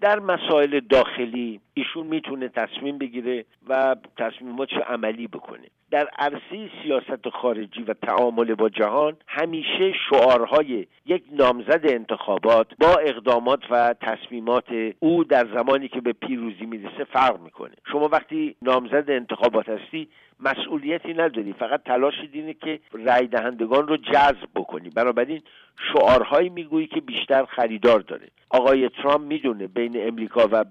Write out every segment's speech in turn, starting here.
در مسائل داخلی ایشون می‌تونه تصمیم بگیره و تصمیماتش عملی بکنه. در عرصه سیاست خارجی و تعامل با جهان همیشه شعارهای یک نامزد انتخابات با اقدامات و تصمیمات او در زمانی که به پیروزی می‌رسه فرق می‌کنه. شما وقتی نامزد انتخابات هستی مسئولیتی نداری. فقط تلاش اینه که رای دهندگان رو جذب بکنی. بنابراین شعارهایی می‌گویی که بیشتر خریدار داره. آقای ترامپ می‌دونه بین امریکا و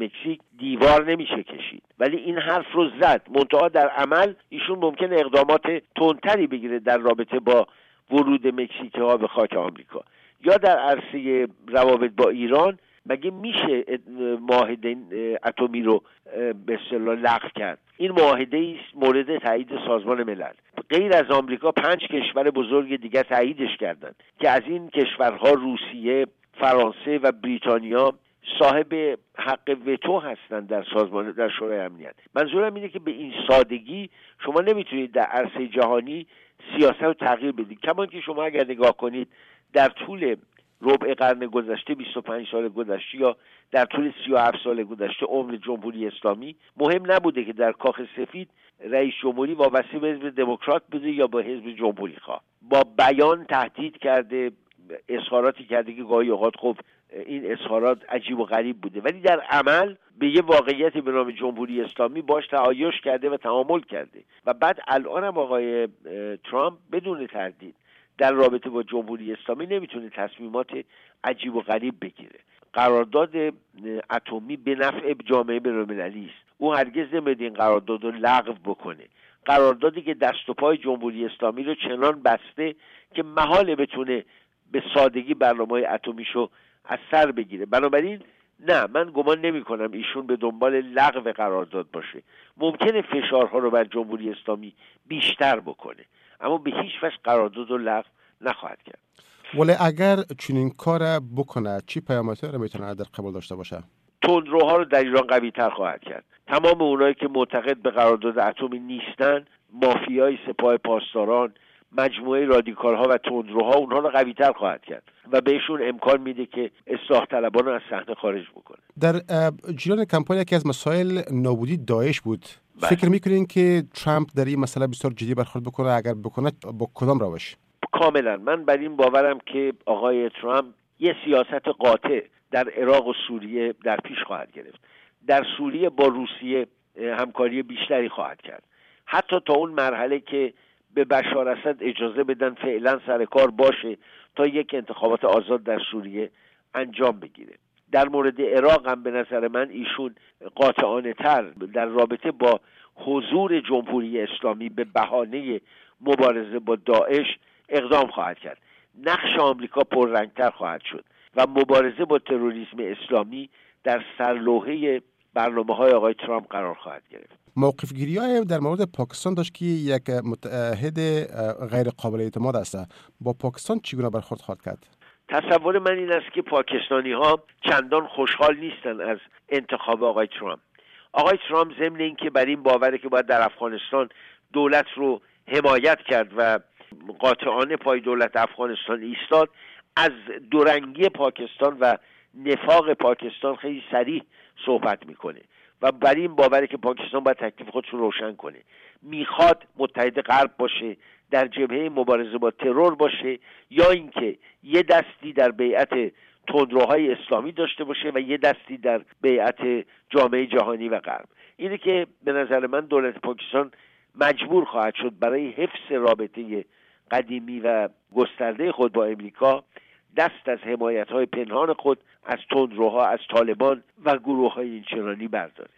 مکزیک دیوار نمیشه کشید. ولی این حرف رو زد. منتها در عمل ایشون ممکن اقدامات تندتری بگیره در رابطه با ورود مکزیکی ها به خاک آمریکا. یا در عرصه روابط با ایران مگه میشه معاهده اتمی رو به اصطلاح لغو کرد؟ این معاهده است مورد تایید سازمان ملل. غیر از آمریکا پنج کشور بزرگ دیگر تاییدش کردند که از این کشورها روسیه فرانسه و بریتانیا صاحب حق وتو هستند در سازمان در شورای امنیت. منظورم اینه که به این سادگی شما نمی‌تونید در عرصه جهانی سیاست رو تغییر بدید. کمان که شما اگر نگاه کنید در طول ربع قرن گذشته 25 سال گذشته یا در طول 37 سال گذشته عمر جمهوری اسلامی مهم نبوده که در کاخ سفید رئیس جمهوری وابسته به حزب دموکرات بوده یا با حزب جمهوری خواه. با بیان تهدید کرده اظهاراتی کرده که گاهی اوقات خب این اظهارات عجیب و غریب بوده. ولی در عمل به یه واقعیتی به نام جمهوری اسلامی باش تعایش کرده و تعامل کرده. و بعد الان هم آقای ترامپ بدون تردید در رابطه با جمهوری اسلامی نمی‌تونه تصمیمات عجیب و غریب بگیره. قرارداد اتمی به نفع جامعه بینالمللی است. او هرگز نمیاد این قرارداد رو لغو بکنه. قراردادی که دست و پای جمهوری اسلامی رو چنان بسته که محاله بتونه به سادگی برنامه های اتمیشو از سر بگیره. بنابراین نه من گمان نمی کنم ایشون به دنبال لغو قرارداد باشه. ممکنه فشارها رو بر جمهوری اسلامی بیشتر بکنه اما به هیچ وجه قرارداد رو لغو نخواهد کرد. ولی اگر چنین کار بکنه چی پیامدی رو می‌تونه در قبول داشته باشه؟ تندروها رو در ایران قوی تر خواهد کرد. تمام اونایی که معتقد به قرارداد اتمی نیستن مافیای سپاه پاسداران مجموعه رادیکال ها و تندروها اونها رو قوی تر خواهد کرد و بهشون امکان میده که اصلاح طلبان رو از صحنه خارج بکنه. در جریان کمپانی یکی از مسائل نابودی داعش بود. بله. فکر می‌کنین که ترامپ در این مسئله بسیار جدی برخورد بکنه؟ اگر بکنه با کدام روش؟ کاملا. من بر این باورم که آقای ترامپ یه سیاست قاطع در عراق و سوریه در پیش خواهد گرفت. در سوریه با روسیه همکاری بیشتری خواهد کرد. حتی تا اون مرحله که به بشار اسد اجازه بدن فعلا سر کار باشه تا یک انتخابات آزاد در سوریه انجام بگیره. در مورد عراق هم به نظر من ایشون قاطعانه تر در رابطه با حضور جمهوری اسلامی به بهانه مبارزه با داعش اقدام خواهد کرد. نقش آمریکا پررنگتر خواهد شد و مبارزه با تروریسم اسلامی در سرلوحه برنامه های آقای ترامپ قرار خواهد گرفت. موقف گیری های در مورد پاکستان داشت که یک متحد غیر قابل اعتماد است. با پاکستان چگونه برخورد خواهد کرد؟ تصور من این است که پاکستانی ها چندان خوشحال نیستن از انتخاب آقای ترامپ. آقای ترامپ ضمن اینکه بر این باوره که باید در افغانستان دولت رو حمایت کرد و قاطعانه پای دولت افغانستان ایستاد از دورنگی پاکستان و نفاق پاکستان خیلی سریع صحبت می‌کنه و بر این باوره که پاکستان باید تکلیف خودش رو روشن کنه. می‌خواد متحد غرب باشه در جبهه مبارزه با ترور باشه یا اینکه یه دستی در بیعت تندروهای اسلامی داشته باشه و یه دستی در بیعت جامعه جهانی و غرب. اینه که به نظر من دولت پاکستان مجبور خواهد شد برای حفظ رابطه قدیمی و گسترده خود با امریکا دست از حمایت های پنهان خود از تندروها از طالبان و گروه های اینچنانی برداره